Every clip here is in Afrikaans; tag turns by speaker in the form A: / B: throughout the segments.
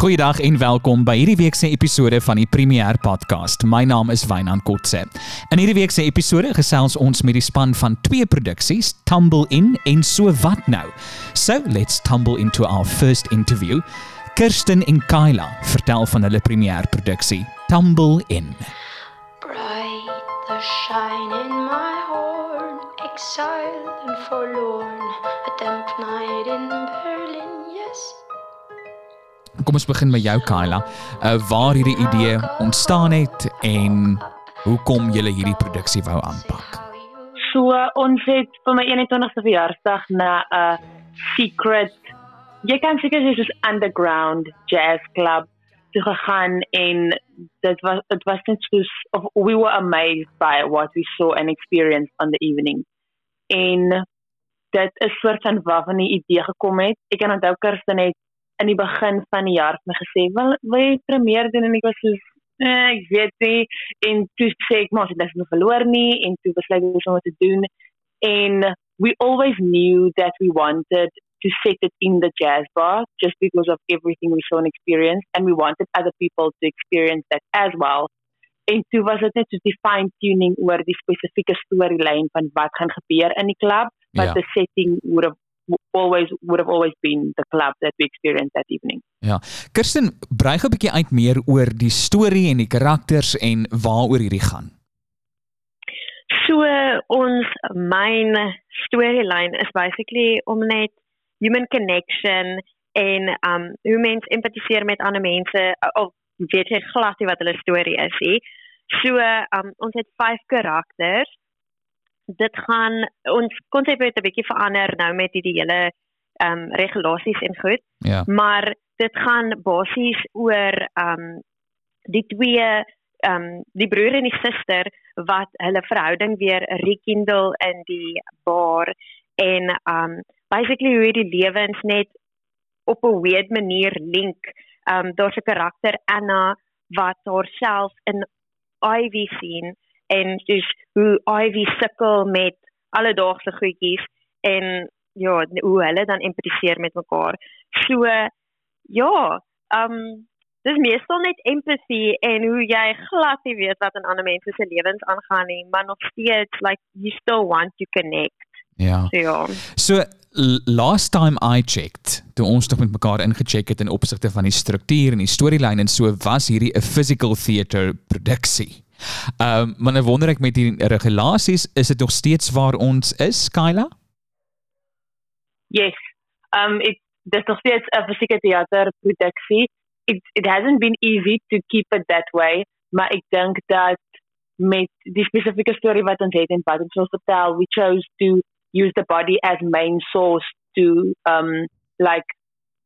A: Goeiedag en welkom by hierdie week se episode van die Premier Podcast. My naam is Wynand Kotse. In hierdie week episode gesels ons met die span van twee produksies, Tumble In en So Wat Nou. So, let's tumble into our first interview. Kirsten en Kyla vertel van hulle premier produksie, Tumble In.
B: Bright the shine in my horn, exiled and forlorn, a damp night in yes.
A: Kom ons begin met jou Kyla. Uh waar hierdie idee ontstaan het en hoekom jy hierdie produksie wou aanpak.
C: So ons het vir my 21ste verjaarsdag na 'n secret jy kan seker sê soos underground jazz club toe gegaan en dit was it was net soos of we were amazed by what we saw and experienced on the evening. En dit is soort van waarvan die idee gekom het. Ek kan onthou Kirsten het in die begin van die jaar my gesê, "Wil wil jy premier doen?" en ek was so eh, ek weet nie en toe sê ek maar dit is nog verloor nie en toe besluit ons om dit te doen en we always knew that we wanted to set it in the jazz bar just because of everything we saw and experienced and we wanted other people to experience that as well en toe was dit net so die fine tuning oor die spesifieke storielyn van wat gaan gebeur in die klub but
A: Ja.
C: the setting would have always would have always been the club that we experienced that evening.
A: Ja. Kirsten, brei gou 'n bietjie uit meer oor die storie en die karakters en waaroor hierdie gaan.
D: So ons main storyline is basically om net human connection en um hoe mens empatiseer met ander mense of weet jy glad nie wat hulle storie is nie. So um ons het vyf karakters. Dit gaan ons konsep het 'n bietjie verander nou met die, die hele um regulasies en goed,
A: Ja.
D: maar dit gaan basies oor um die twee um die broer en die suster wat hulle verhouding weer rekindle in die bar en um basically hoe die lewens net op 'n weird manier link. Um daar's 'n karakter Anna wat haarself in Ivy sien en dus hoe Ivy sukkel met alledaagse goedjies en ja, hoe hulle dan empatiseer met mekaar. So ja, um dis meestal net empathie en hoe jy glad nie weet wat in ander mense se lewens aangaan nie, maar nog steeds like you still want to connect.
A: Ja.
D: So ja.
A: So last time I checked, toe ons nog met mekaar ingecheck het in opsigte van die struktuur en die storielyn en so was hierdie 'n physical theatre produksie. Ehm um, maar nou wonder ek met die regulasies, is dit nog steeds waar ons is, Kyla?
C: Yes. Um it there's nog steeds 'n fisieke teaterproduksie. It it hasn't been easy to keep it that way, maar ek dink dat met die spesifieke storie wat ons het en wat ons wil vertel, we chose to use the body as main source to um like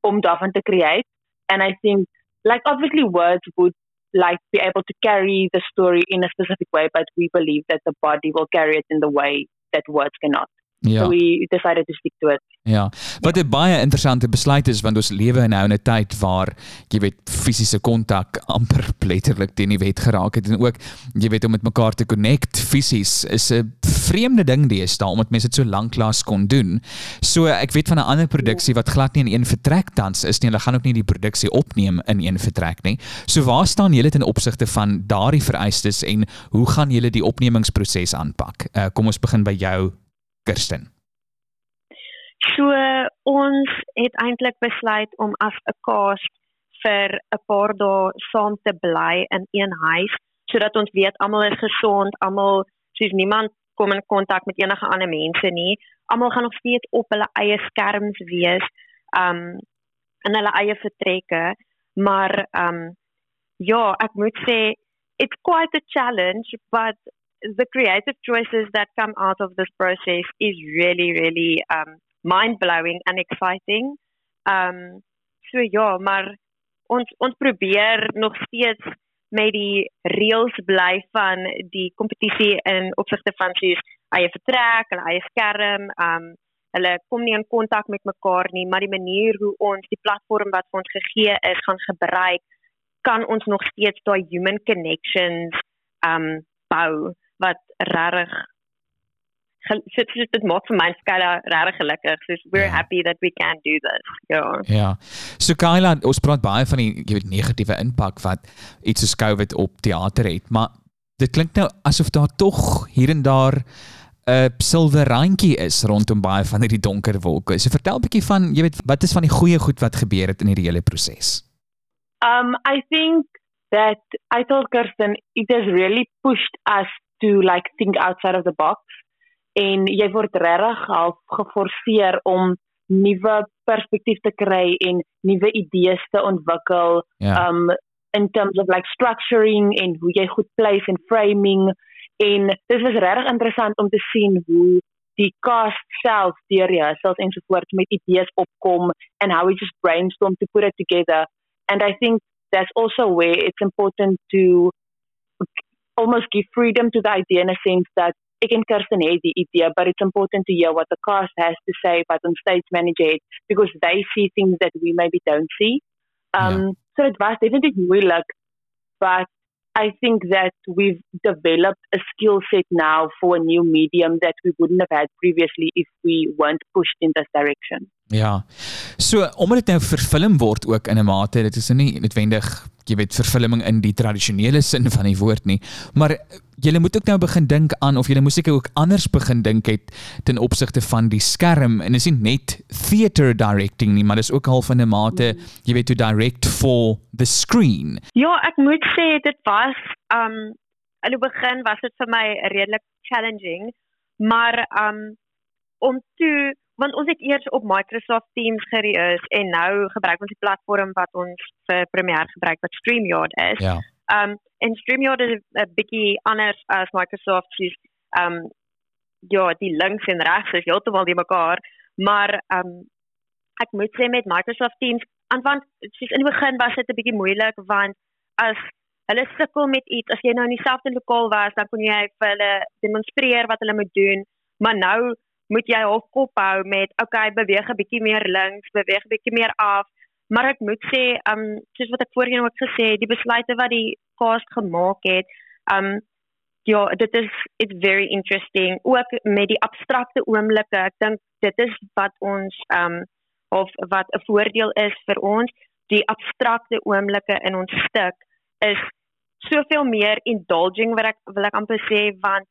C: om daarvan te create and I think like obviously words would like be able to carry the story in a specific way but we believe that the body will carry it in the way that words cannot.
A: Ja.
C: So we decided to stick to it.
A: Ja. Wat 'n baie interessante besluit is want ons lewe nou in 'n tyd waar jy weet fisiese kontak amper letterlik teen die wet geraak het en ook jy weet om met mekaar te connect fisies is 'n vreemde ding deesdae omdat mense dit so lanklaas kon doen. So ek weet van 'n ander produksie wat glad nie in een vertrek tans is nie. Hulle gaan ook nie die produksie opneem in een vertrek nie. So waar staan julle ten opsigte van daardie vereistes en hoe gaan julle die opnemingsproses aanpak? Uh, kom ons begin by jou Kirsten.
D: So ons het eintlik besluit om as 'n cast vir 'n paar dae saam te bly in een huis sodat ons weet almal is gesond, almal soos niemand kom in kontak met enige ander mense nie. Almal gaan nog steeds op hulle eie skerms wees, um in hulle eie vertrekke, maar um ja, ek moet sê it's quite a challenge, but the creative choices that come out of this process is really really um mind blowing and exciting. Um so ja, maar ons ons probeer nog steeds met die reëls bly van die kompetisie in opsigte van soos eie vertrek, hulle eie skerm, um hulle kom nie in kontak met mekaar nie, maar die manier hoe ons die platform wat vir ons gegee is gaan gebruik, kan ons nog steeds daai human connections um bou wat regtig dit so, dit maak vir my skala regtig gelukkig. So we're yeah. happy that we can do this. Ja.
A: Ja. So Kyla, ons praat baie van die jy weet negatiewe impak wat iets soos COVID op teater het, maar dit klink nou asof daar tog hier en daar 'n silwer randjie is rondom baie van hierdie donker wolke. So vertel 'n bietjie van, jy weet, wat is van die goeie goed wat gebeur het in hierdie hele proses?
C: Um I think that I told Kirsten it has really pushed us to like think outside of the box en jy word regtig half geforseer om nuwe perspektief te kry en nuwe idees te ontwikkel
A: yeah. Ja.
C: um in terms of like structuring en hoe jy goed place en framing en dit was regtig interessant om te sien hoe die cast self deur ja selfs ensovoorts met idees opkom and how we just brainstorm to put it together and i think that's also where it's important to almost give freedom to the idea in a sense that en Kirsten het die idee but it's important to hear what the cast has to say but on stage manager it, because they see things that we maybe don't see um yeah. so it was definitely moeilik but I think that we've developed a skill set now for a new medium that we wouldn't have had previously if we weren't pushed in this direction.
A: Ja. So omdat dit nou vervilm word ook in 'n mate, dit is nie noodwendig jy weet vervilming in die tradisionele sin van die woord nie, maar jy moet ook nou begin dink aan of jy moet seker ook anders begin dink het ten opsigte van die skerm en is nie net theater directing nie, maar dis ook half in 'n mate jy weet to direct for the screen.
D: Ja, ek moet sê dit was um in die begin was dit vir my redelik challenging, maar um om toe want ons het eers op Microsoft Teams gereis en nou gebruik ons die platform wat ons vir Premiere gebruik wat StreamYard is.
A: Ja.
D: Um en StreamYard is 'n bietjie anders as Microsoft. Se um ja, die links en regs is heeltemal die mekaar, maar um ek moet sê met Microsoft Teams, want soos in die begin was dit 'n bietjie moeilik want as hulle sukkel met iets, as jy nou in dieselfde lokaal was, dan kon jy vir hulle demonstreer wat hulle moet doen, maar nou moet jy half kop hou met okay beweeg 'n bietjie meer links beweeg 'n bietjie meer af maar ek moet sê um soos wat ek voorheen ook gesê het die besluite wat die cast gemaak het um ja dit is it's very interesting ook met die abstrakte oomblikke ek dink dit is wat ons um of wat 'n voordeel is vir ons die abstrakte oomblikke in ons stuk is soveel meer indulging wat ek wil ek amper sê want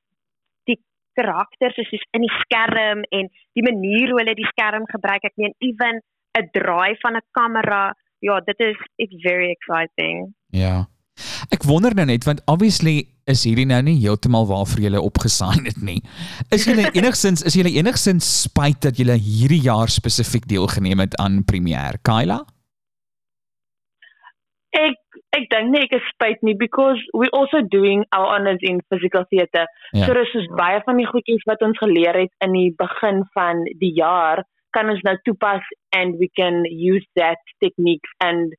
D: karakters is soos in die skerm en die manier hoe hulle die skerm gebruik. Ek meen even 'n draai van 'n kamera. Ja, dit is it's very exciting.
A: Ja. Ek wonder nou net want obviously is hierdie nou nie heeltemal waarvoor jy opgesign het nie. Is jy enigstens is jy enigstens spyt dat jy hierdie jaar spesifiek deelgeneem het aan Premiere, Kyla?
C: Ek ek dink nie ek is spyt nie because we also doing our honors in physical theatre. Ja. So dis is baie van die goedjies wat ons geleer het in die begin van die jaar kan ons nou toepas and we can use that techniques and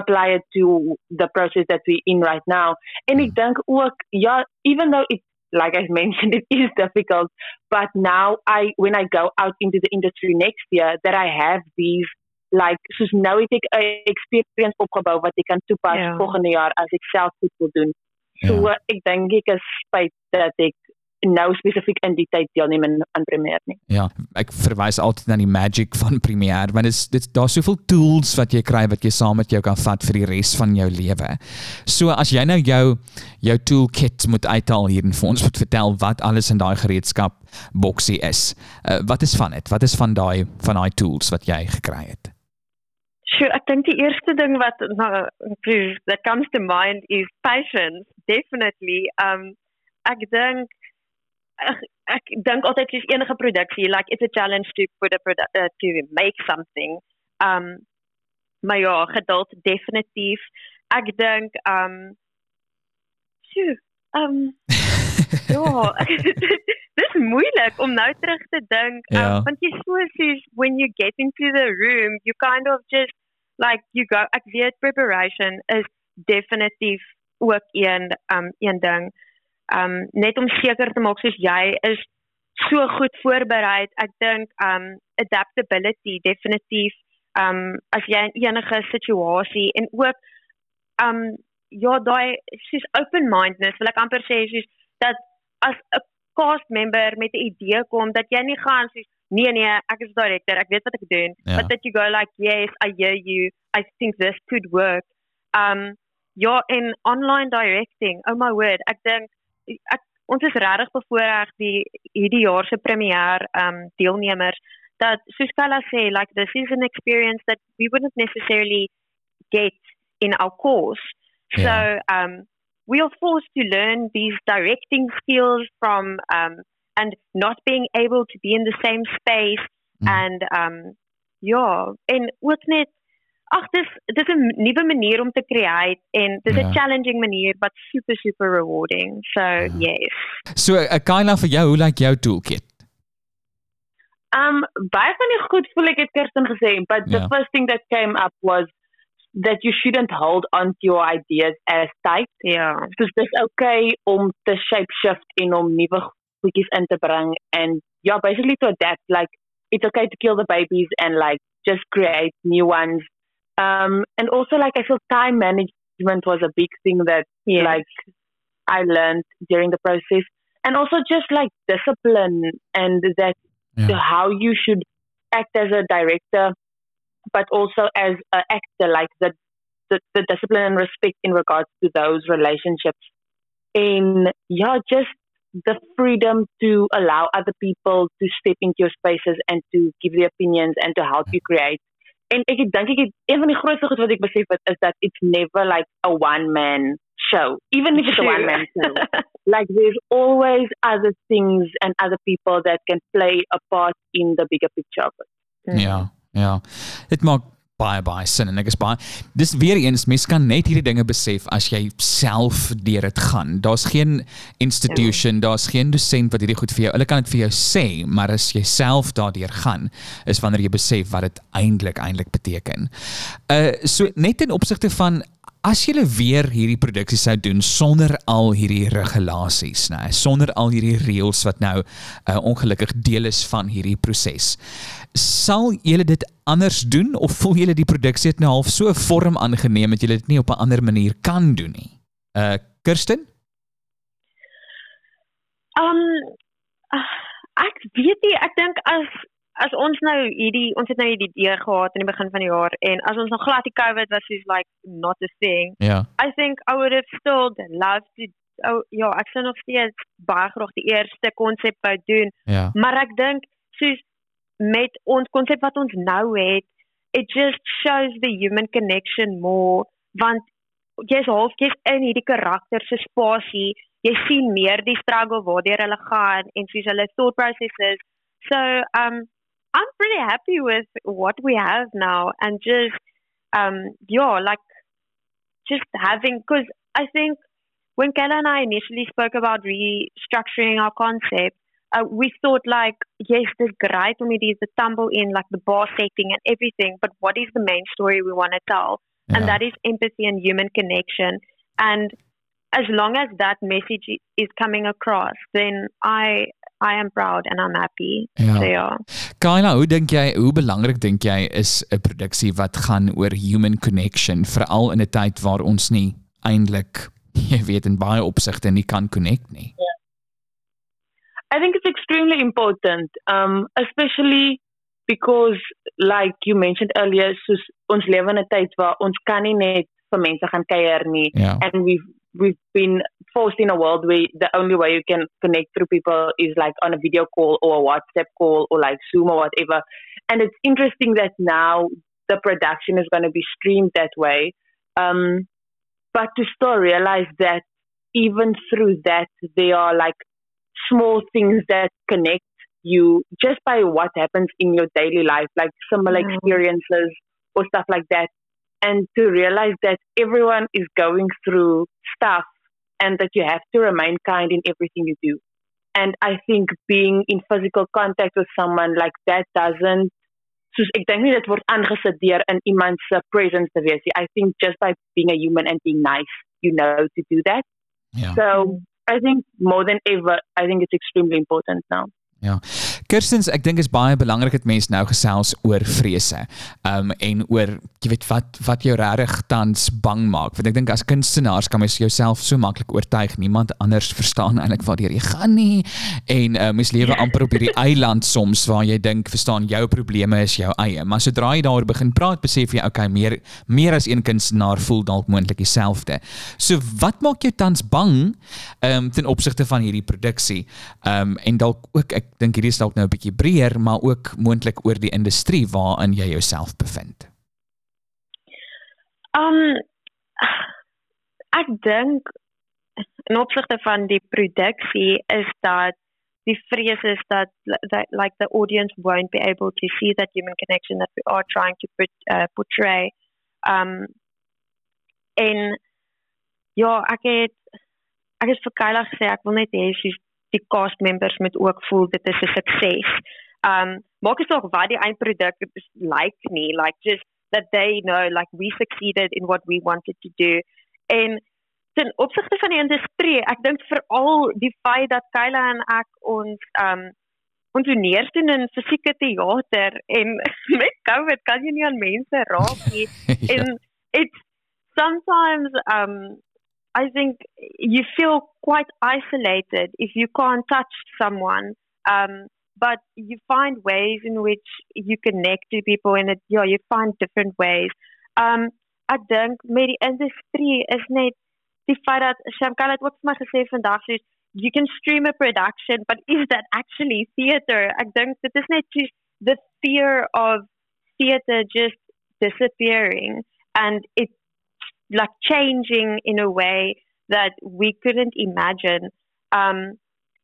C: apply it to the process that we're in right now. En hmm. dink ook ja even though it's like I mentioned it is difficult but now I when I go out into the industry next year that I have these like soos nou het ek 'n experience opgebou wat ek kan toepas ja. volgende jaar as ek self goed wil doen. So ja. ek dink ek is spyt dat ek nou spesifiek in die tyd deelneem aan Premiere nie.
A: Ja, ek verwys altyd na die magic van Premiere want dit is dit daar's soveel tools wat jy kry wat jy saam met jou kan vat vir die res van jou lewe. So as jy nou jou jou toolkit moet uithaal hier en vir ons moet vertel wat alles in daai gereedskap boksie is. Uh, wat is van dit? Wat is van daai van daai tools wat jy gekry het?
D: Sure, ek dink die eerste ding wat nou that comes to mind is patience, definitely. Um ek dink ek, ek dink altyd dis enige produksie, like it's a challenge to put a product uh, to make something. Um maar ja, geduld definitief. Ek dink um sjoe, um ja, dis moeilik om nou terug te dink, um,
A: ja.
D: want jy so soos when you get into the room, you kind of just like you go ek weet preparation is definitief ook een um een ding um net om seker te maak soos jy is so goed voorberei ek dink um adaptability definitief um as jy in enige situasie en ook um ja daai soos open mindedness wil ek amper sê soos dat as 'n cast member met 'n idee kom dat jy nie gaan soos nee nee, ek is director, ek weet wat ek doen,
A: Ja.
D: but that you go like yes, I hear you. I think this could work. Um ja, en online directing. Oh my word, ek dink ek ons is regtig bevoorreg die hierdie jaar se premier um deelnemers dat soos Kala sê like this is an experience that we wouldn't necessarily get in our course. So
A: Yeah.
D: um we are forced to learn these directing skills from um and not being able to be in the same space
A: Mm.
D: and um ja en ook net ag dis dis 'n nuwe manier om te create en dis 'n
A: Ja.
D: challenging manier but super super rewarding. So yes.
A: So, uh, Kyla vir jou, hoe lyk jou toolkit?
C: Um baie van die goed voel ek het Kirsten gesê, but the
A: Ja.
C: first thing that came up was that you shouldn't hold on to your ideas as tight.
D: Ja.
C: Dus dis okay om te shape shift en om nuwe goedjies in te bring and yeah, basically to adapt like it's okay to kill the babies and like just create new ones. Um and also like I feel time management was a big thing that
D: Yes.
C: like I learned during the process and also just like discipline and that
A: Ja.
C: to how you should act as a director, but also as an actor, like the, the the discipline and respect in regards to those relationships. And yeah, just the freedom to allow other people to step into your spaces and to give their opinions and to help you create. En het dink ek het een van die grootste goed wat ek besef het is that it's never like a one man show. Even if it's a
D: True.
C: one man show like there's always other things and other people that can play a part in the bigger picture of it.
A: Ja, ja. Dit maak baie baie sin en ek is baie dis weer eens mens kan net hierdie dinge besef as jy self deur dit gaan. Daar's geen institution, daar's geen dosent wat hierdie goed vir jou. Hulle kan dit vir jou sê, maar as jy self daardeur gaan, is wanneer jy besef wat dit eintlik eintlik beteken. Uh so net in opsigte van as jy weer hierdie produksie sou doen sonder al hierdie regulasies, nê, sonder al hierdie reëls wat nou uh, ongelukkig deel is van hierdie proses. Sal julle dit anders doen of voel julle die produksie het nou half so 'n vorm aangeneem dat julle dit nie op 'n ander manier kan doen nie? Uh Kirsten?
D: Um ek weet nie, ek dink as as ons nou hierdie ons het nou hierdie idee gehad in die begin van die jaar en as ons nog glad die COVID was soos like not a thing.
A: Ja.
D: I think I would have still loved to oh ja, ek sou nog steeds baie graag die eerste konsep wou doen,
A: Ja.
D: maar ek dink soos met ons konsep wat ons nou het, it just shows the human connection more want jy's half jy's in hierdie karakter se spasie. Jy sien meer die struggle waardeur hulle gaan en hulle thought processes so um I'm pretty happy with what we have now and just um yeah like just having because I think when Kella and I initially spoke about restructuring our concept uh, we thought like yes there's great om hierdie the tumble in like the bar setting and everything but what is the main story we want to tell and
A: Ja.
D: that is empathy and human connection and as long as that message is coming across then I I am proud and I'm happy
A: Ja.
D: so yeah
A: Kyla, hoe dink jy, hoe belangrik dink jy is 'n produksie wat gaan oor human connection, veral in 'n tyd waar ons nie eintlik, jy weet, in baie opsigte nie kan connect nie?
C: I think it's extremely important, um, especially because, like you mentioned earlier, soos ons lewe in 'n tyd waar ons kan nie net vir mense gaan kuier nie,
A: Ja.
C: and we've we've been forced in a world where the only way you can connect through people is like on a video call or a WhatsApp call or like Zoom or whatever. And it's interesting that now the production is going to be streamed that way. Um, but to still realize that even through that, there are like small things that connect you just by what happens in your daily life, like similar
D: Mhm.
C: experiences or stuff like that. And to realize that everyone is going through stuff and that you have to remain kind in everything you do. And I think being in physical contact with someone like that doesn't soos ek dink nie dit word aangesit deur in iemand se presence te wees. I think just by being a human and being nice, you know to do that.
A: Ja.
C: So I think more than ever, I think it's extremely important now.
A: Ja. Kirstens, ek dink is baie belangrik dat mense nou gesels oor vrese. Um en oor jy weet wat wat jou regtig tans bang maak. Want ek dink as kunstenaars kan mens jouself so maklik oortuig niemand anders verstaan eintlik wat jy gaan nie en uh, mens lewe amper op hierdie eiland soms waar jy dink verstaan jou probleme is jou eie. Maar sodra jy daaroor begin praat, besef jy okay, meer meer as een kunstenaar voel dalk moontlik dieselfde. So wat maak jou tans bang um ten opsigte van hierdie produksie? Um en dalk ook ek dink hierdie is dalk nou 'n bietjie breër, maar ook moontlik oor die industrie waarin jy jouself bevind.
D: Um ek dink in opsigte van die produksie is dat die vrees is dat that like the audience won't be able to see that human connection that we are trying to put, uh, portray um en ja ek het ek het vir Kyla gesê ek wil net hê sy die cast members moet ook voel dit is 'n sukses. Um maak dit ook wat die eindproduk like nie, like just that they know like we succeeded in what we wanted to do. En ten opsigte van die industrie, ek dink veral die feit dat Kayla en ek ons um ons neers doen in fisieke teater en met COVID kan jy nie aan mense raak nie. ja. En it's sometimes um I think you feel quite isolated if you can't touch someone. Um, but you find ways in which you connect to people and it, yeah, you find different ways. Um, ek dink met die is net die feit dat Shamkal het my gesê you can stream a production but is that actually theater? Ek dink dit is net the fear of theater just disappearing and it like changing in a way that we couldn't imagine. Um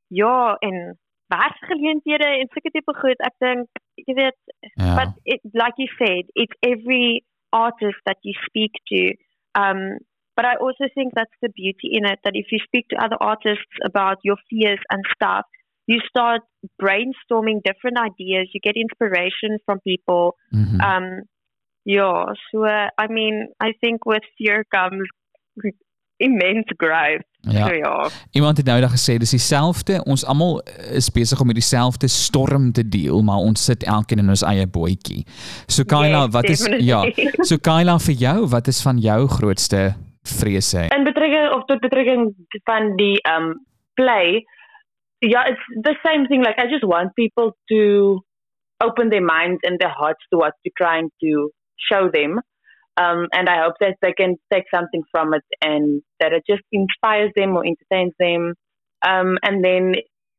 D: ja, en werksgeleenthede en sulke tipe goed, ek dink jy weet, yeah. but it like you said, it's every artist that you speak to. Um but I also think that's the beauty in it that if you speak to other artists about your fears and stuff, you start brainstorming different ideas, you get inspiration from people. Mm -hmm. Um Ja, so I mean, I think with fear comes immense growth. Ja. So, ja.
A: Iemand het nou daag gesê dis dieselfde. Ons almal is besig om met dieselfde storm te deel, maar ons sit elkeen in ons eie bootjie. So Kyla, yes, wat is definitely. ja. So Kyla vir jou, wat is van jou grootste vrese?
C: In betrekking of tot betrekking van die um play, ja, it's the same thing like I just want people to open their minds and their hearts to what you're trying to show them. Um, and I hope that they can take something from it and that it just inspires them or entertains them. Um, and then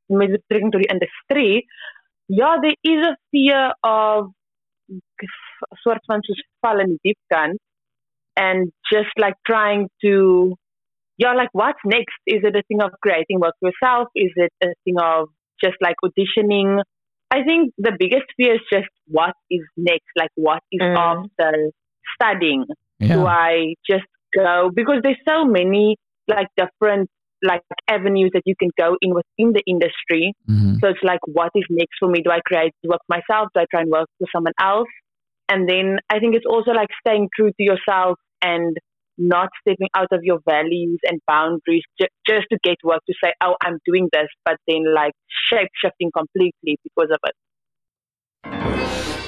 C: met betrekking tot die industrie, ja, there is a fear of soort van soos val in diep and just like trying to yeah, like what's next? Is it a thing of creating work yourself? Is it a thing of just like auditioning? I think the biggest fear is just what is next, like what is mm. after studying. Yeah. Do I just go because there's so many like different like avenues that you can go in within the industry. Mm-hmm. So it's like what is next for me? Do I create work myself? Do I try and work with someone else? And then I think it's also like staying true to yourself and not stepping out of your values and boundaries ju- just to get work to say, oh, I'm doing this, but then like shape shifting completely because of it.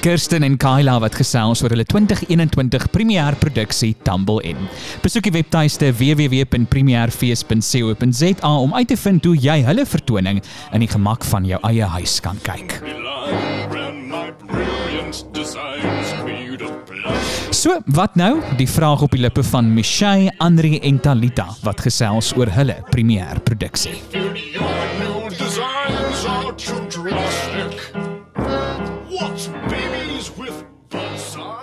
A: Kirsten en Kyla wat gesels oor hulle 2021 premier produksie Tumble In. Besoek die webtuiste www.premierfees.co.za om uit te vind hoe jy hulle vertoning in die gemak van jou eie huis kan kyk. So, wat nou? Die vraag op die lippe van Michelle, Andri en Talita wat gesels oor hulle premier produksie.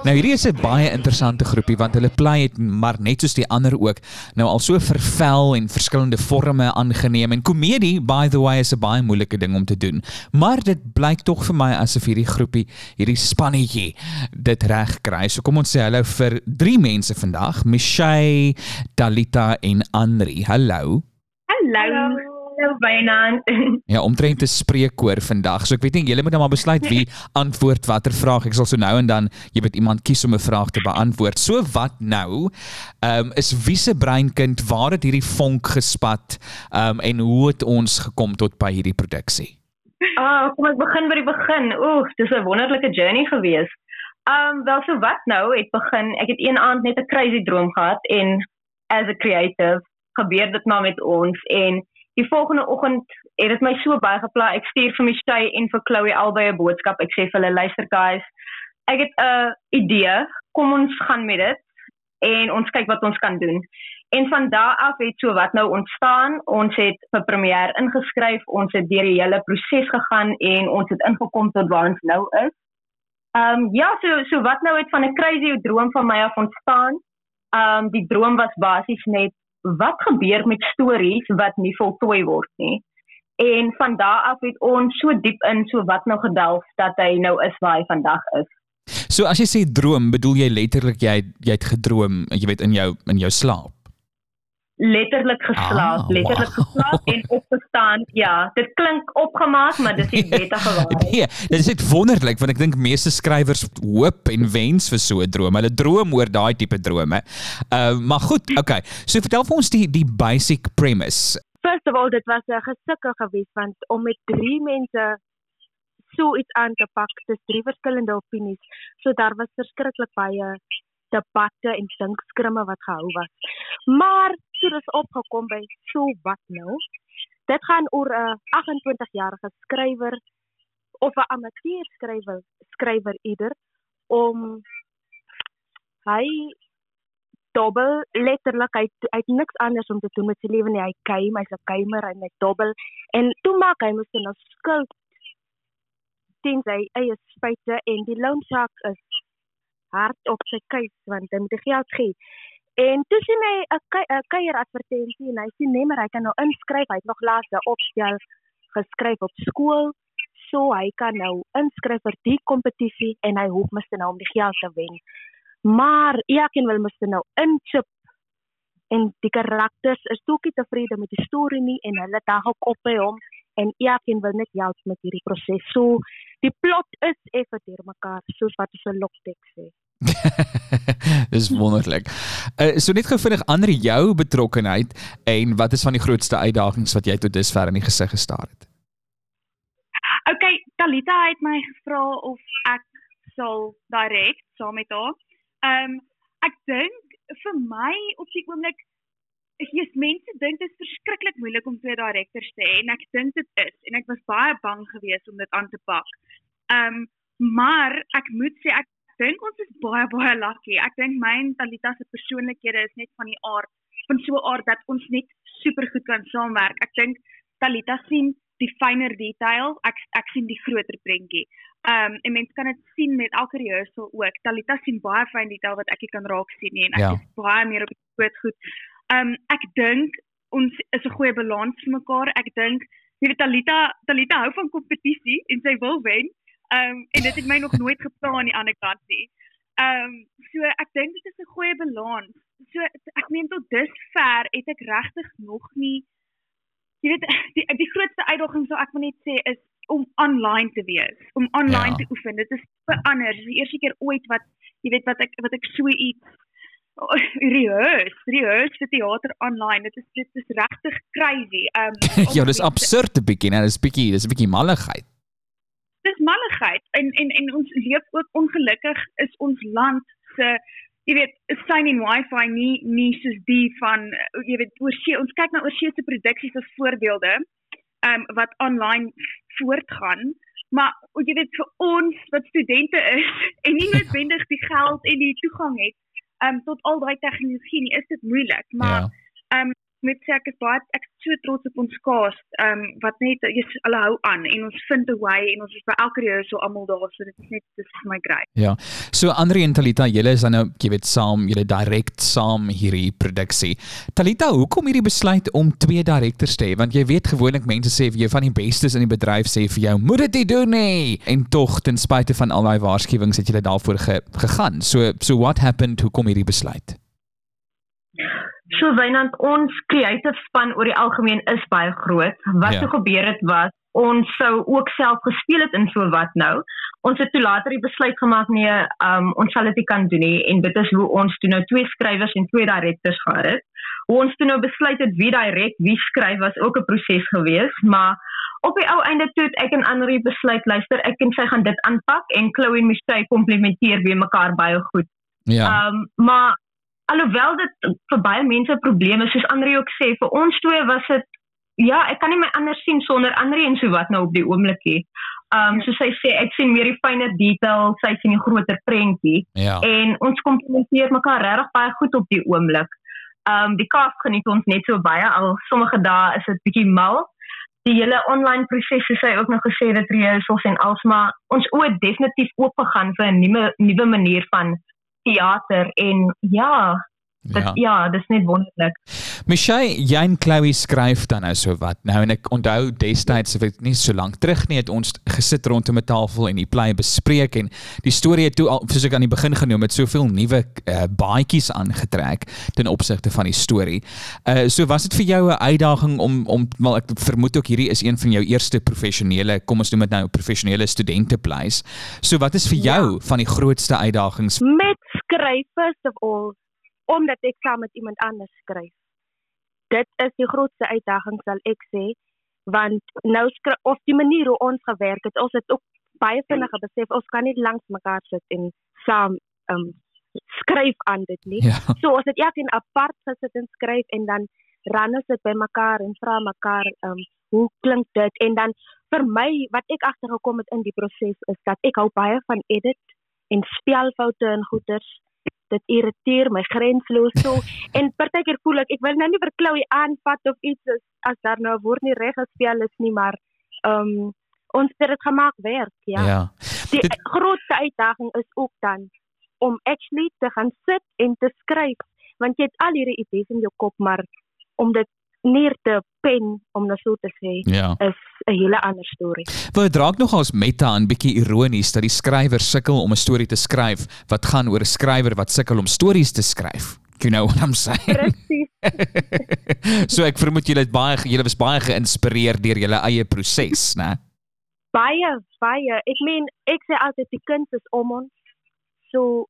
A: Nou hierdie is 'n baie interessante groepie want hulle play het maar net soos die ander ook nou al so vervel en verskillende forme aangeneem en komedie by the way is 'n baie moeilike ding om te doen. Maar dit blyk tog vir my asof hierdie groepie, hierdie spannetjie dit reg kry. So kom ons sê hallo vir drie mense vandag, Michelle, Dalita en Andri. Hallo.
C: Hallo. hallo. Hallo Wynand.
A: Ja, omtrent te spreekkoor vandag. So ek weet nie julle moet nou maar besluit wie antwoord watter vraag. Ek sal so nou en dan jy weet iemand kies om 'n vraag te beantwoord. So wat nou? Ehm um, is wie se breinkind waar het hierdie vonk gespat? Ehm um, en hoe het ons gekom tot by hierdie produksie?
E: Ah, oh, kom ek begin by die begin. Oef, dis 'n wonderlike journey gewees. Um wel so wat nou, het begin. Ek het een aand net 'n crazy droom gehad en as a creative gebeur dit maar met ons en die volgende oggend het dit my so baie gepla. Ek stuur vir Michelle en vir Chloe albei 'n boodskap. Ek sê vir hulle luister guys, ek het 'n idee. Kom ons gaan met dit en ons kyk wat ons kan doen. En van daar af het so wat nou ontstaan. Ons het vir premier ingeskryf. Ons het deur die hele proses gegaan en ons het ingekom tot waar ons nou is. Ehm um, ja, so so wat nou het van 'n crazy droom van my af ontstaan. Ehm um, die droom was basies net wat gebeur met stories wat nie voltooi word nie. En van daar af het ons so diep in so wat nou gedelf dat hy nou is waar hy vandag is.
A: So as jy sê droom, bedoel jy letterlik jy jy het gedroom, jy weet in jou in jou slaap
E: letterlik geslaap, ah, letterlik wow. geslaap en opgestaan. Ja, dit klink opgemaak, maar dis nie wettige waarheid.
A: Nee, dit is net wonderlik want ek dink meeste skrywers hoop en wens vir so 'n droom. Hulle droom oor daai tipe drome. Uh maar goed, okay. So vertel vir ons die die basic premise.
F: First of all, dit was 'n gesukkel geweest want om met drie mense so iets aan te pak, dis drie verskillende opinies. So daar was verskriklik baie debatte en dinkskrimme wat gehou was. Maar toe is opgekom by so wat nou? Dit gaan oor 'n 28-jarige skrywer of 'n amateur skrywer, skrywer ieder om hy dobbel letterlik hy hy het niks anders om te doen met sy lewe nie. Hy kuier, hy's 'n kuimer en hy dobbel en toe maak hy mos nou skuld teen sy eie spyte en die loan shark is hard op sy keus want hy moet geld gee. En toe sien hy 'n kuier advertensie en hy sien nee maar hy kan nou inskryf. Hy het nog laas 'n opstel geskryf op skool. So hy kan nou inskryf vir die kompetisie en hy hoop mos nou om die geld te wen. Maar elkeen wil mos nou inchip en die karakters is toekie tevrede met die storie nie en hulle dag ook op by hom en elkeen wil net help met hierdie proses. So die plot is effe deurmekaar soos wat ons 'n lokteks sê.
A: Dis wonderlik. Uh, so net gou vinnig ander jou betrokkeheid en wat is van die grootste uitdagings wat jy tot dusver in die gesig gestaar het?
G: Okay, Talita het my gevra of ek sal direk saam met haar. Ehm um, ek dink vir my op die oomblik Yes, mense dink dit is verskriklik moeilik om twee direkteurs te hê en ek dink dit is en ek was baie bang geweest om dit aan te pak. Ehm um, maar ek moet sê ek dink ons is baie baie lucky. Ek dink my en Talita se persoonlikhede is net van die aard van so 'n aard dat ons net super goed kan saamwerk. Ek dink Talita sien die fynere detail, ek ek sien die groter prentjie. Ehm um, en mense kan dit sien met elke rehearsal ook. Talita sien baie fyn detail wat ek nie kan raak sien nie en ek ja. is baie meer op die groot goed. Ehm um, ek dink ons is 'n goeie balans vir mekaar. Ek dink jy weet Talita Talita hou van kompetisie en sy wil wen. Ehm um, en dit het my nog nooit gepla aan die ander kant nie. Ehm um, so ek dink dit is 'n goeie balans. So ek meen tot dusver het ek regtig nog nie jy weet die die grootste uitdaging sou ek moet net sê is om online te wees, om online ja. te oefen. Dit is vir anders. Dis die eerste keer ooit wat jy weet wat ek wat ek so iets oh, rehearse, rehearse vir teater online. Dit is dit is regtig crazy. Ehm
A: um, Ja, dis absurd te begin. Dit is bietjie, dis 'n bietjie malligheid
G: dis malligheid en en en ons leef ook ongelukkig is ons land se jy weet sign in wifi nie nie soos die van jy weet oorsee ons kyk na oorsee se produksies as voorbeelde um, wat online voortgaan maar jy weet vir ons wat studente is en nie noodwendig die geld en die toegang het um, tot al daai tegnologie nie is dit moeilik maar ja. um, met sê ek is baie ek is so trots op ons cast ehm um, wat net is hulle hou aan en ons vind 'n way en ons is by elke reë so almal daar so dit is net dis vir my great.
A: Ja. So Andre en Talita, julle is dan nou jy weet saam, julle direk saam hierdie produksie. Talita, hoekom hierdie besluit om twee direkteurs te hê? Want jy weet gewoonlik mense sê vir jou van die bestes in die bedryf sê vir jou moet dit doen nie. En tog ten spyte van al daai waarskuwings het julle daarvoor ge, gegaan. So so what happened? Hoekom hierdie besluit?
E: So Wynand, ons creative span oor die algemeen is baie groot. Wat ja. so gebeur het was ons sou ook self gespeel het in so wat nou. Ons het toe later die besluit gemaak nee, um, ons sal dit nie kan doen nie en dit is hoe ons toe nou twee skrywers en twee direkteurs gehad het hoe ons toe nou besluit het wie direk wie skryf was ook 'n proses geweest, maar op die ou einde toe ek en Anri besluit luister, ek en sy gaan dit aanpak en Chloe en Michelle komplementeer weer mekaar baie goed.
A: Ja.
E: Ehm um, maar alhoewel dit vir baie mense probleme soos Andre ook sê, vir ons twee was dit ja, ek kan nie my anders sien sonder Andre en so wat nou op die oomblik hier. Ehm um, soos sy sê, ek sien meer die fynere detail, sy sien die groter prentjie
A: Ja.
E: en ons komplementeer mekaar regtig baie goed op die oomblik. Ehm um, die cast geniet ons net so baie al sommige dae is dit bietjie mal. Die hele online proses soos sy ook nog gesê het rehearsals en alsmaar ons oë definitief oop gegaan vir 'n nuwe nuwe manier van teater en ja, dit
A: Ja.
E: ja, dis net wonderlik.
A: Michelle, jy en Chloe skryf dan nou so wat. Nou en ek onthou destyds, ek nie so lank terug nie, het ons gesit rondom 'n tafel en die play bespreek en die storie het toe al soos ek aan die begin genoem het, soveel nuwe uh, baadjies aangetrek ten opsigte van die storie. Uh so was dit vir jou 'n uitdaging om om wel ek vermoed ook hierdie is een van jou eerste professionele, kom ons noem dit nou professionele studente plays. So wat is vir jou van die grootste uitdagings?
F: Met skryf first of all omdat ek saam met iemand anders skryf. Dit is die grootste uitdaging sal ek sê want nou skryf of die manier hoe ons gewerk het, ons het ook baie vinnig besef ons kan nie langs mekaar sit en saam um skryf aan dit nie.
A: Ja.
F: So ons het elkeen apart gesit en skryf en dan ran ons dit by mekaar en vra mekaar um hoe klink dit en dan vir my wat ek agtergekom het in die proses is dat ek hou baie van edit en spelfoute en goeters dit irriteer my grensloos so en partykeer voel ek ek wil nou nie vir Chloe aanvat of iets as, as daar nou 'n woord nie reg gespel is nie maar um ons het dit gemaak werk ja,
A: ja.
F: die
A: Dit-
F: grootste uitdaging is ook dan om actually te gaan sit en te skryf want jy het al hierdie idees in jou kop maar om dit neer te pen om nou so te sê
A: Ja.
F: is 'n hele ander storie.
A: Wel dit raak nogals meta en bietjie ironies dat die skrywer sukkel om 'n storie te skryf wat gaan oor 'n skrywer wat sukkel om stories te skryf. You know what I'm saying?
F: Presies.
A: so ek vermoed julle het baie julle was baie geïnspireer deur julle eie proses, né?
F: Baie, baie. Ek meen, ek sê altyd die kuns is om ons. So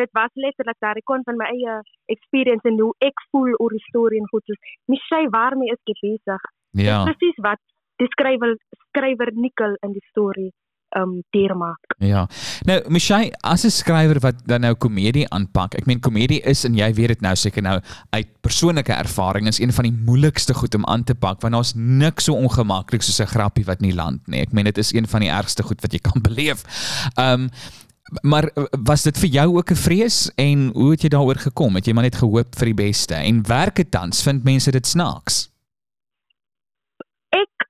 F: dit was letterlik daar ek kon van my eie experience en hoe ek voel oor die storie en goed soos Michelle waarmee is besig?
A: Ja.
F: Presies wat die skrywer skrywer Nikkel in die storie um deurmaak.
A: Ja. Nou, Michelle, as 'n skrywer wat dan nou komedie aanpak. Ek meen komedie is en jy weet dit nou seker nou uit persoonlike ervaring is een van die moeilikste goed om aan te pak want daar's niks so ongemaklik soos 'n grappie wat nie land nie. Ek meen dit is een van die ergste goed wat jy kan beleef. Um maar uh, was dit vir jou ook 'n vrees en hoe het jy daaroor gekom? Het jy maar net gehoop vir die beste en werk dit tans? Vind mense dit snaaks?
F: Ek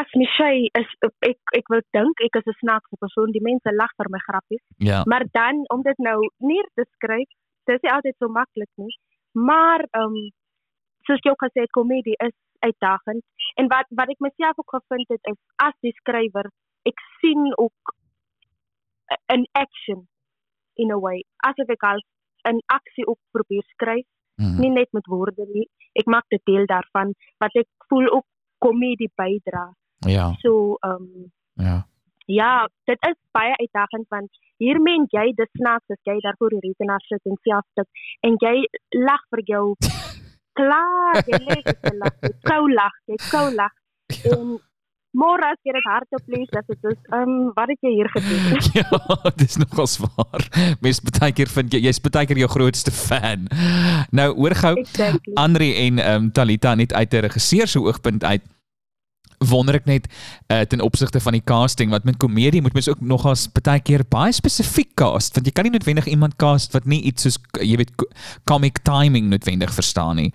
F: as Michelle is ek ek wil dink ek is 'n snaakse persoon. Die mense lag vir my grappies.
A: Ja.
F: Maar dan om dit nou neer te skryf, dis nie altyd so maklik nie. Maar ehm um, soos jy ook gesê het, komedie is uitdagend. En wat wat ek myself ook gevind het is as die skrywer, ek sien ook 'n action in a way. Asof ek al 'n aksie ook probeer skryf,
A: Hmm.
F: nie net met woorde nie. Ek maak dit deel daarvan wat ek voel ook komedie bydra.
A: Ja.
F: So ehm um,
A: Ja.
F: Ja, dit is baie uitdagend want hier meen jy dis snaaks as jy daar voor die rekenaar sit en self tik en jy lag vir jou klaar, jy lê dit lag, jy kou lag, jy kou lag. En môre as jy dit hardop lees, is dit ehm um, wat het jy hier gedoen?
A: Ja, dis nogals waar. Mens baie keer vind jy jy's baie keer jou grootste fan. Nou hoor gou
F: Exactly.
A: Andri en ehm um, Talita net uit 'n regisseur se oogpunt uit wonder ek net uh, ten opsigte van die casting wat met komedie moet mens ook nogals baie keer baie spesifiek cast want jy kan nie noodwendig iemand cast wat nie iets soos jy weet co- comic timing noodwendig verstaan nie.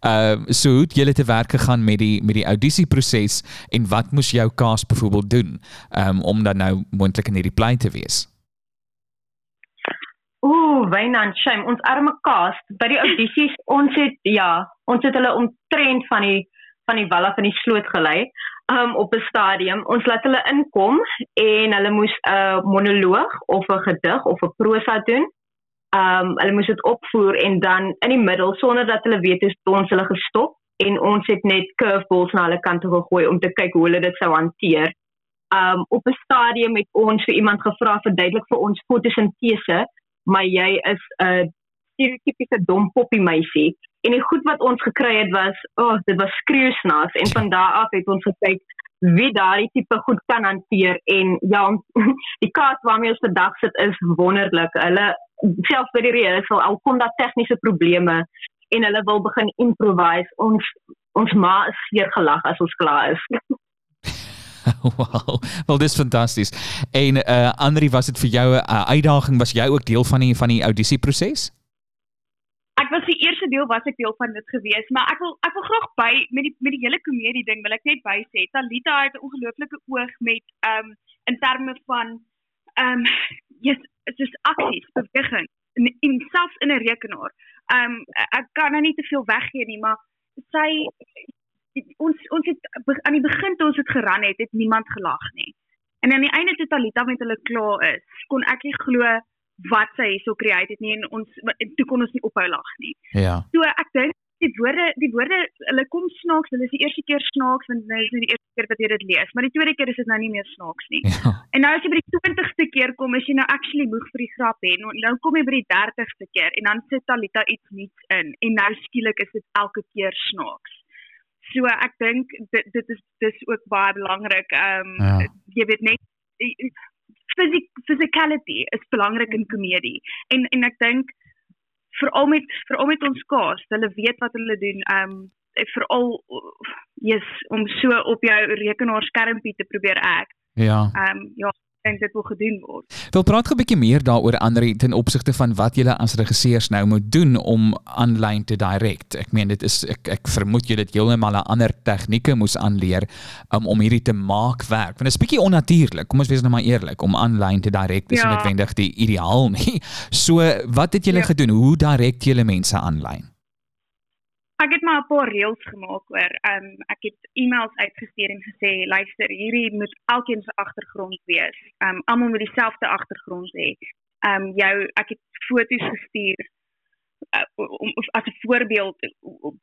A: Ehm uh, so hoe het julle te werk gegaan met die met die audisieproses en wat moes jou cast byvoorbeeld doen um, om dan nou moontlik in hierdie play te wees?
E: Ooh, Wynand, shame. Ons arme cast by die audisies, ons het ja, ons het hulle omtrent van die van die wal af in die sloot gelei um op 'n stadium. Ons laat hulle inkom en hulle moes 'n monoloog of 'n gedig of 'n prosa doen. Um hulle moes dit opvoer en dan in die middel sonder dat hulle weet het ons hulle gestop en ons het net curveballs na hulle kant toe gegooi om te kyk hoe hulle dit sou hanteer. Um op 'n stadium het ons vir iemand gevra verduidelik vir ons fotosintese, maar jy is 'n stereotypiese dom poppie meisie. En die goed wat ons gekry het was, o, oh, dit was skreeusnaas en van daar af het ons gekyk wie daardie tipe goed kan hanteer en ja, die kaart waarmee ons vandag sit is wonderlik. Hulle selfs by die rehearsal al kom daar tegniese probleme en hulle wil begin improvise. Ons ons ma is seer gelag as ons klaar is.
A: wow. Wel dis fantasties. En uh Andri, was dit vir jou 'n uh, uitdaging? Was jy ook deel van die van die audisie proses?
G: Ek was die eerste deel was ek deel van dit gewees, maar ek wil ek wil graag by met die met die hele komedie ding wil ek net by sê. Talita het 'n ongelooflike oog met um in terme van um yes, dit is aksies, beweging en, en selfs in 'n rekenaar. Um ek kan nou nie te veel weggee nie, maar sy ons ons het aan die begin toe ons dit geran het, het niemand gelag nie. En aan die einde toe Talita met hulle klaar is, kon ek nie glo wat sy hierso create het nie en ons toe kon ons nie ophou lag nie.
A: Ja.
G: So ek dink die woorde die woorde hulle kom snaaks, hulle is die eerste keer snaaks want dit is nie die eerste keer wat jy dit lees, maar die tweede keer is dit nou nie meer snaaks nie.
A: Ja.
G: En nou as jy by die 20ste keer kom, is jy nou actually moeg vir die grap hè. Nou, nou kom jy by die 30ste keer en dan sit Talita iets nuuts in en nou skielik is dit elke keer snaaks. So ek dink dit dit is dis ook baie belangrik. Ehm um,
A: Ja.
G: jy weet net physic physicality is belangrik in komedie. En en ek dink veral met veral met ons cast, hulle weet wat hulle doen. Ehm um, veral yes, om so op jou rekenaarskermpie te probeer act.
A: Ja.
G: Ehm um, ja, dink dit wil gedoen word.
A: Wil praat gou 'n bietjie meer daaroor Andri ten opsigte van wat julle as regisseurs nou moet doen om aanlyn te direct. Ek meen dit is ek ek vermoed julle het heeltemal 'n ander tegnieke moes aanleer um, om hierdie te maak werk. Want dit is bietjie onnatuurlik. Kom ons wees nou maar eerlik om aanlyn te direct is
G: Ja.
A: noodwendig die ideaal nie. So wat het julle
G: Ja.
A: gedoen? Hoe direct julle mense aanlyn?
G: Ek het maar 'n paar reëls gemaak oor um, ek het e-mails uitgestuur en gesê luister, hierdie moet elkeen se agtergrond wees. Um, almal moet dieselfde agtergrond hê. Um, jou ek het foto's gestuur uh, om of as 'n voorbeeld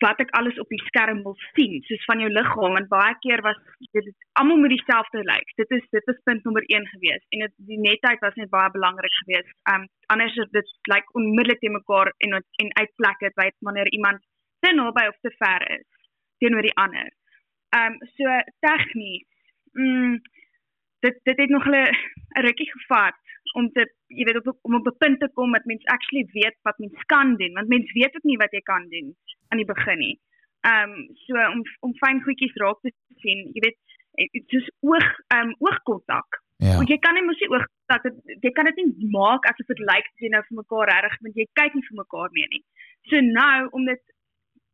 G: wat ek alles op die skerm wil sien, soos van jou liggaam en baie keer was dit almal moet dieselfde lyk. Dit is dit is punt nommer 1 gewees en dit die netheid was net baie belangrik geweest. Um, anders dit lyk onmiddellik te mekaar en en uitplek dit weet wanneer iemand te naby of te ver is teenoor die ander. Ehm um, so tegnies. Mm, dit dit het nog 'n 'n rukkie gevat om te jy weet op om op 'n punt te kom dat mens actually weet wat mens kan doen want mens weet ook nie wat jy kan doen aan die begin nie. Ehm um, so om om fyn goedjies raak te sien, jy weet soos oog ehm um, oogkontak.
A: Ja.
G: Want jy kan nie mos die oog dat dit jy kan dit nie maak asof dit lyk as jy nou vir mekaar reg want jy kyk nie vir mekaar meer nie. So nou om dit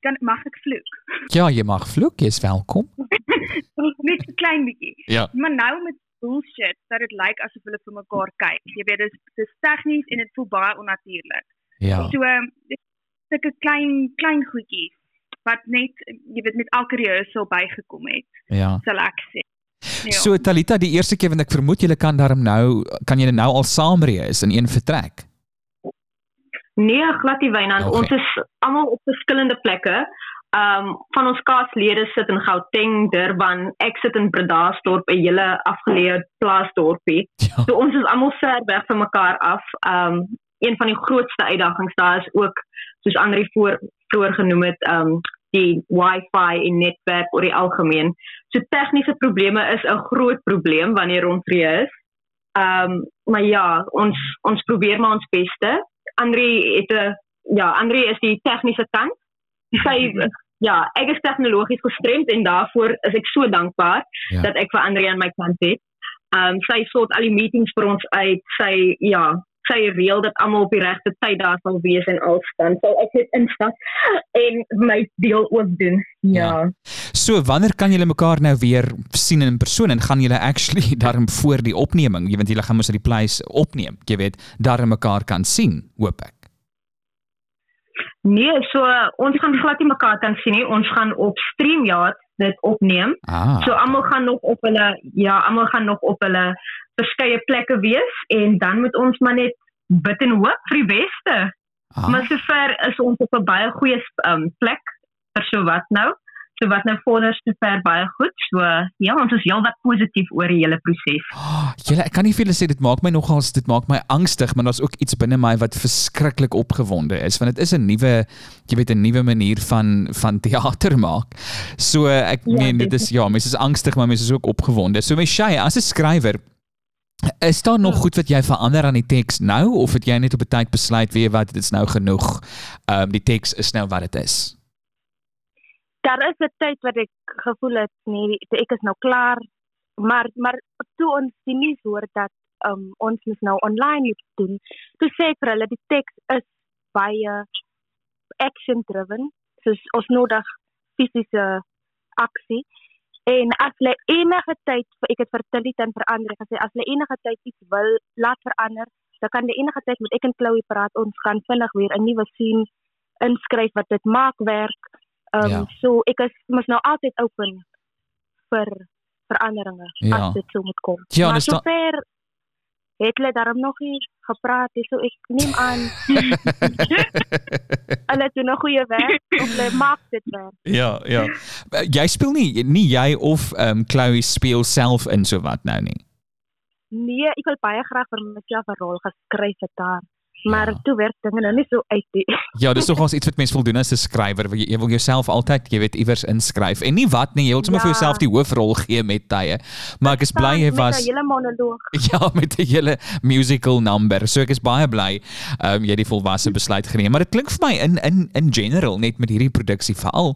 G: kan mag ek vloek.
A: Ja, jy mag vloek, jy's welkom.
G: Net 'n klein bietjie.
A: Ja.
G: Maar nou met bullshit dat dit lyk asof hulle vir mekaar kyk. Jy weet dis dis tegnies en dit voel baie onnatuurlik.
A: Ja.
G: So ehm, dis sulke klein klein goedjies wat net jy weet met elke rehearsal bygekom het,
A: Ja.
G: sal ek sê. Ja.
A: So Talita, die eerste keer want ek vermoed julle kan daarom nou kan julle nou al saam reis in een vertrek.
E: Nee, glad nie Wynand.
A: Okay.
E: Ons is almal op verskillende plekke. Um van ons kaaslede sit in Gauteng, Durban, ek sit in Bredasdorp, 'n hele afgeleë plaasdorpie.
A: Ja.
E: So ons is almal ver weg van mekaar af. Um een van die grootste uitdagings daar is ook soos Andri voor vroeër genoem het, um die Wi-Fi en netwerk oor die algemeen. So tegniese probleme is 'n groot probleem wanneer ons reis. Um maar ja, ons ons probeer maar ons beste. Andri het 'n ja, Andri is die tegniese kant. Sy ja, ek is tegnologies gestremd en daarvoor is ek so dankbaar
A: Ja.
E: dat ek vir Andri aan my kant het. Um sy sort al die meetings vir ons uit. Sy ja, sy reël dat almal op die regte tyd daar sal wees en al staan. Sal ek net instap en my deel ook doen. Ja. ja.
A: So wanneer kan julle mekaar nou weer sien in persoon en gaan julle actually daarom voor die opneming, jy weet julle gaan mos uit die pleis opneem, jy weet, daarom mekaar kan sien, hoop ek.
E: Nee, so ons gaan glad nie mekaar kan sien nie. Ons gaan op StreamYard dit opneem.
A: Ah.
E: So almal gaan nog op hulle ja, almal gaan nog op hulle verskeie plekke wees en dan moet ons maar net bid en hoop vir die beste.
A: ah.
E: Maar sover is ons op 'n baie goeie um, plek vir so wat nou. So wat nou vorder sover baie goed. So ja, ons is heelwat positief oor die hele proses.
A: Oh, julle ek kan nie vir julle sê dit maak my nogals dit maak my angstig, maar daar's ook iets binne my wat verskriklik opgewonde is want dit is 'n nuwe jy weet 'n nuwe manier van van teater maak. So ek
E: Ja,
A: meen dit is ja, mense is angstig, maar mense is ook opgewonde. So Michelle, as 'n skrywer Is daar nog goed wat jy verander aan die teks nou of het jy net op 'n tyd besluit weet wat dit is nou genoeg. Ehm um, die teks is nou wat dit is.
F: Daar is 'n tyd wat ek gevoel het nee, ek is nou klaar. Maar maar toe ons die nuus hoor dat um, ons moet nou online iets doen, toe sê ek vir hulle die teks is baie action driven. So ons nodig fisiese aksie. En as hulle enige tyd ek het vir Tilly dan verander gesê as hulle enige tyd iets wil laat verander, dan kan hulle enige tyd met ek en Chloe praat. Ons kan vinnig weer 'n nuwe scene inskryf wat dit maak werk. Ehm
A: Ja.
F: um, so ek is mos nou altyd open vir veranderinge
A: Ja.
F: as dit so moet kom.
A: Ja,
F: maar sover het hulle daarom nog nie gepraat nie, so ek neem aan hulle doen 'n goeie werk of hulle maak dit werk.
A: Ja, ja. Uh, Jy speel nie nie jy of ehm um, Chloe speel self in so wat nou nie.
F: Nee, ek wil baie graag vir myself 'n rol geskryf het daar. Maar
A: Ja.
F: toe werk dinge nou nie so uit.
A: Ja, dis nogals iets wat mens wil doen as 'n skrywer. Jy, jy wil jouself altyd, jy weet, iewers inskryf. En nie wat nie, jy wil sommer vir
F: Ja.
A: jouself die hoofrol gee met tye. Maar ek is bly jy
F: Met
A: was
F: 'n hele monoloog.
A: ja, met 'n hele musical number. So ek is baie bly ehm um, jy het die volwasse besluit geneem. Maar dit klink vir my in in in general net met hierdie produksie veral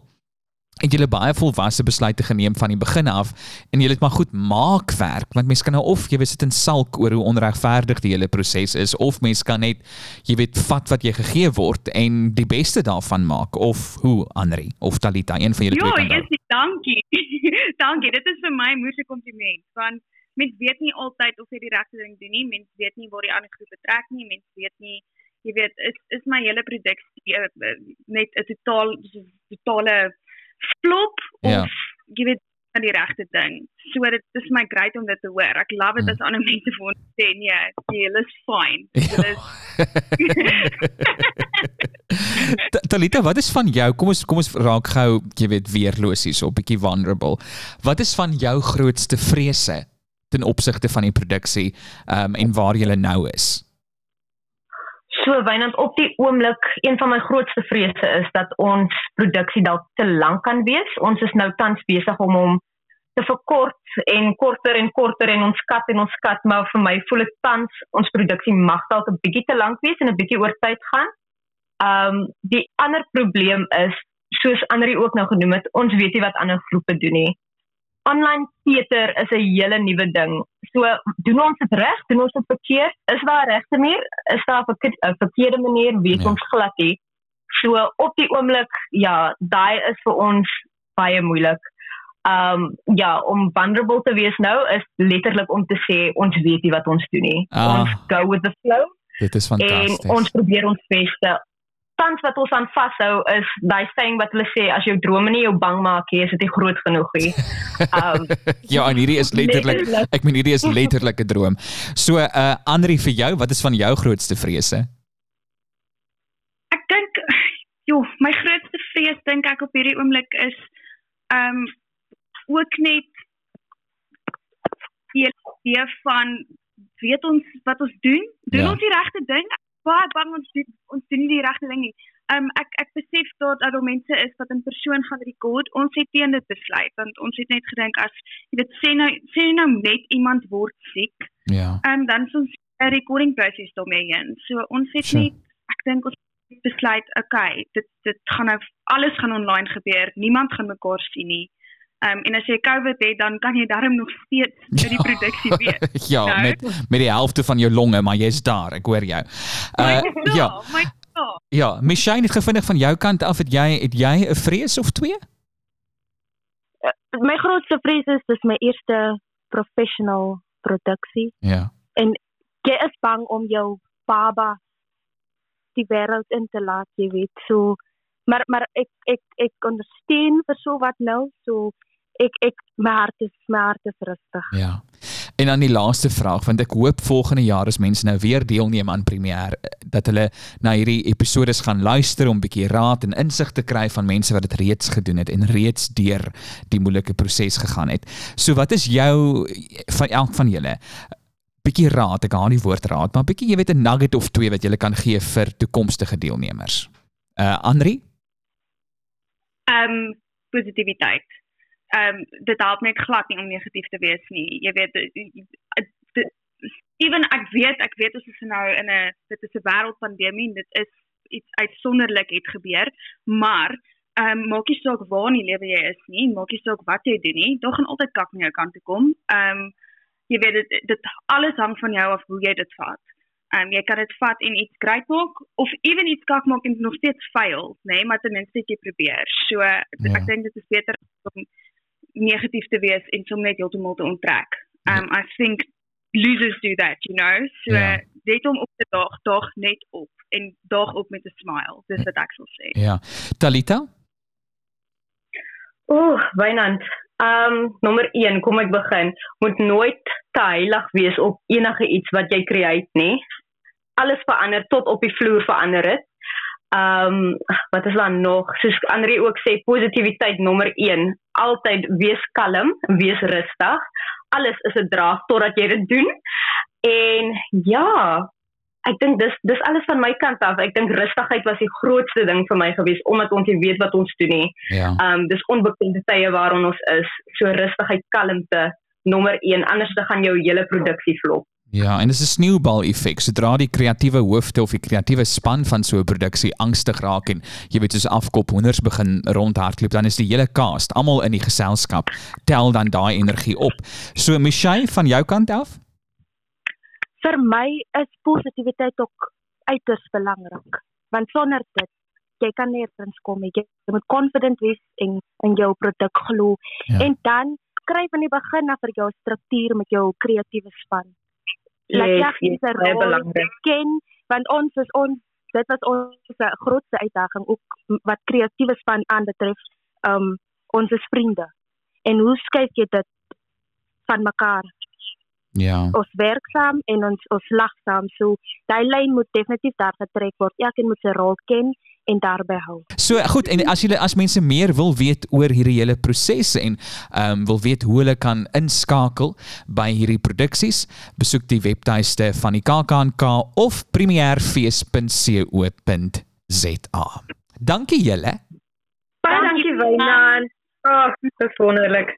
A: het julle baie volwasse besluite geneem van die begin af en julle het maar goed maak werk want mense kan nou of jy weet sit in sulk oor hoe onregverdig die hele proses is of mense kan net jy weet vat wat jy gegee word en die beste daarvan maak of hoe Anri of Talita een van julle
G: Ja,
A: twee kan
G: yes, dankie. dankie. Dit is vir my moeilike kompliment want mens weet nie altyd of jy die regte ding doen nie. Mens weet nie waar die ander groep betrek nie. Mens weet nie jy weet is is my hele produksie uh, uh, net 'n totaal totale flop
A: Ja.
G: of jy weet aan die regte ding. So dit is my great om dit te hoor. Ek love dit
A: Mm.
G: as ander mense vir ons sê nee, julle is fine.
A: Ja.
G: Julle is
A: Ta- Talita, wat is van jou? Kom ons kom ons raak gou, jy weet, weerlosies op 'n bietjie vulnerable. Wat is van jou grootste vrese ten opsigte van die produksie um, en waar jy nou is?
E: So wynand op die oomblik een van my grootste vrese is dat ons produksie dalk te lank kan wees. Ons is nou tans besig om hom te verkort en korter en korter en ons kat en ons kat maar vir my voel dit tans ons produksie mag dalk 'n bietjie te lank wees en 'n bietjie oor tyd gaan. Um die ander probleem is soos Andri ook nou genoem het, ons weet nie wat ander groepe doen nie. Online teater is 'n hele nuwe ding. So doen ons dit reg? Doen ons dit verkeerd? Is daar 'n regte manier? Is daar 'n verkeer- 'n verkeerde manier? Weet
A: Ja.
E: ons glad nie. So op die oomblik, ja, daai is vir ons baie moeilik. Um ja, om vulnerable te wees nou is letterlik om te sê ons weet nie wat ons doen nie.
A: Ah.
E: Ons go with the flow
A: Dit is
E: en
A: fantasties.
E: ons probeer ons beste. Tans wat ons aan vashou is daai saying wat hulle sê as jou drome nie jou bang maak nie, is dit nie groot genoeg nie. Um
A: ja, en hierdie is letterlik
E: Letterlik.
A: ek meen hierdie is letterlik 'n droom. So uh Andri vir jou, wat is van jou grootste vrese?
G: ek dink joh, my grootste vrees dink ek op hierdie oomblik is um, ook net die idee van weet ons wat ons doen? Doen
A: Ja.
G: ons die regte ding? Baie bang ons doen ons doen nie die regte ding nie. Ehm um, ek ek besef dat daar mense is wat in persoon gaan rekord. Ons het teen dit besluit want ons het net gedink as jy weet sê nou sê nou net iemand word siek,
A: Ja.
G: en dan is ons 'n recording proses daarmee in. So ons het net ek dink ons besluit, okay, dit dit gaan nou alles gaan online gebeur. Niemand gaan mekaar sien nie. Ehm um, en as jy COVID het, dan kan jy darm nog steeds by die produksie wees.
A: ja,
G: Nou.
A: met met die helfte van jou longe, maar jy's daar, ek hoor jou. Uh
G: My
A: ja,
G: God, my God.
A: ja, Michelle het gevindig van jou kant af het jy het jy 'n vrees of twee?
F: My grootste vrees is dis my eerste professional produksie.
A: Ja.
F: Jy is bang om jou baba die wêreld in te laat, jy weet. So maar maar ek ek ek ondersteun vir so wat nou. So ek ek my hart is my hart is rustig.
A: Ja. En dan die laaste vraag want ek hoop volgende jaar as mense nou weer deelneem aan premier dat hulle na hierdie episodes gaan luister om 'n bietjie raad en insig te kry van mense wat dit reeds gedoen het en reeds deur die moeilike proses gegaan het. So wat is jou van elk van julle bietjie raad, ek haal nie woord raad, maar bietjie jy weet 'n nugget of twee wat jy kan gee vir toekomstige deelnemers. Uh Andri?
G: Ehm um, positiwiteit. Ehm um, dit help net glad nie om negatief te wees nie. Jy weet ewen ek weet ek weet ons is nou in 'n dit is 'n wêreldpandemie en dit is iets uitsonderlik het gebeur, maar ehm um, maak nie saak waar in die lewe jy is nie, maak nie saak wat jy doen nie, daar gaan altyd kak aan jou kant toe kom. Ehm um, jy weet dit dit alles hang van jou af hoe jy dit vat. Ehm um, jy kan dit vat en iets great maak of ewen iets kak maak en nog steeds fail, nê, nee, maar ten minste jy probeer. So ja. ek dink dit is beter om negatief te wees en soms net heeltemal te onttrek. Um I think losers do that, you know. So ja. net om op te daag, daag net op en daag op met 'n smile. Dis wat ek sal sê.
A: Ja. Talita?
E: Ooh, Wynand. Um nommer 1, kom ek begin. Moet nooit te heilig wees op enige iets wat jy create, nê? Alles verander tot op die vloer verander dit. Um wat is dan nog? Soos Andre ook sê, positiwiteit nommer 1. Altyd wees kalm, wees rustig. Alles is 'n draag totdat jy dit doen. En ja, ek dink dis dis alles van my kant af. Ek dink rustigheid was die grootste ding vir my gewees omdat ons nie weet wat ons doen nie. Ja. Um dis onbekende tye waarin ons is. So rustigheid, kalmte nommer 1 anders dan gaan jou hele produksie flop.
A: Ja, en dit is 'n sneeubal effek. Sodra die kreatiewe hoofde of die kreatiewe span van so 'n produksie angstig raak en jy weet soos afkop honders begin rondhardloop, dan is die hele cast, almal in die geselskap, tel dan daai energie op. So Michelle van jou kant af?
F: Vir my is positiwiteit ook uiters belangrik. Want sonder dit jy kan nêrens kom nie. Jy moet confident wees in in jou produk glo ja. en dan skryf aan die begin af vir jou struktuur met jou kreatiewe span laat yes, yes, se rol ken want ons is ons dit was ons grootste uitdaging ook wat kreatiewe span aanbetref. Um ons is vriende. En hoe skryf jy dit van mekaar?
A: Ja.
F: Ons werk saam en ons ons lag saam. So daai lyn moet definitief daar getrek word. Elkeen moet sy rol ken en daarby hou.
A: So goed en as julle as mense meer wil weet oor hierdie hele proses en ehm um, wil weet hoe hulle kan inskakel by hierdie produksies, besoek die webtuiste van die KAKNK of premierfees.co.za. Dankie julle.
E: Baie dankie Wynand. Ag, oh, dis wonderlik.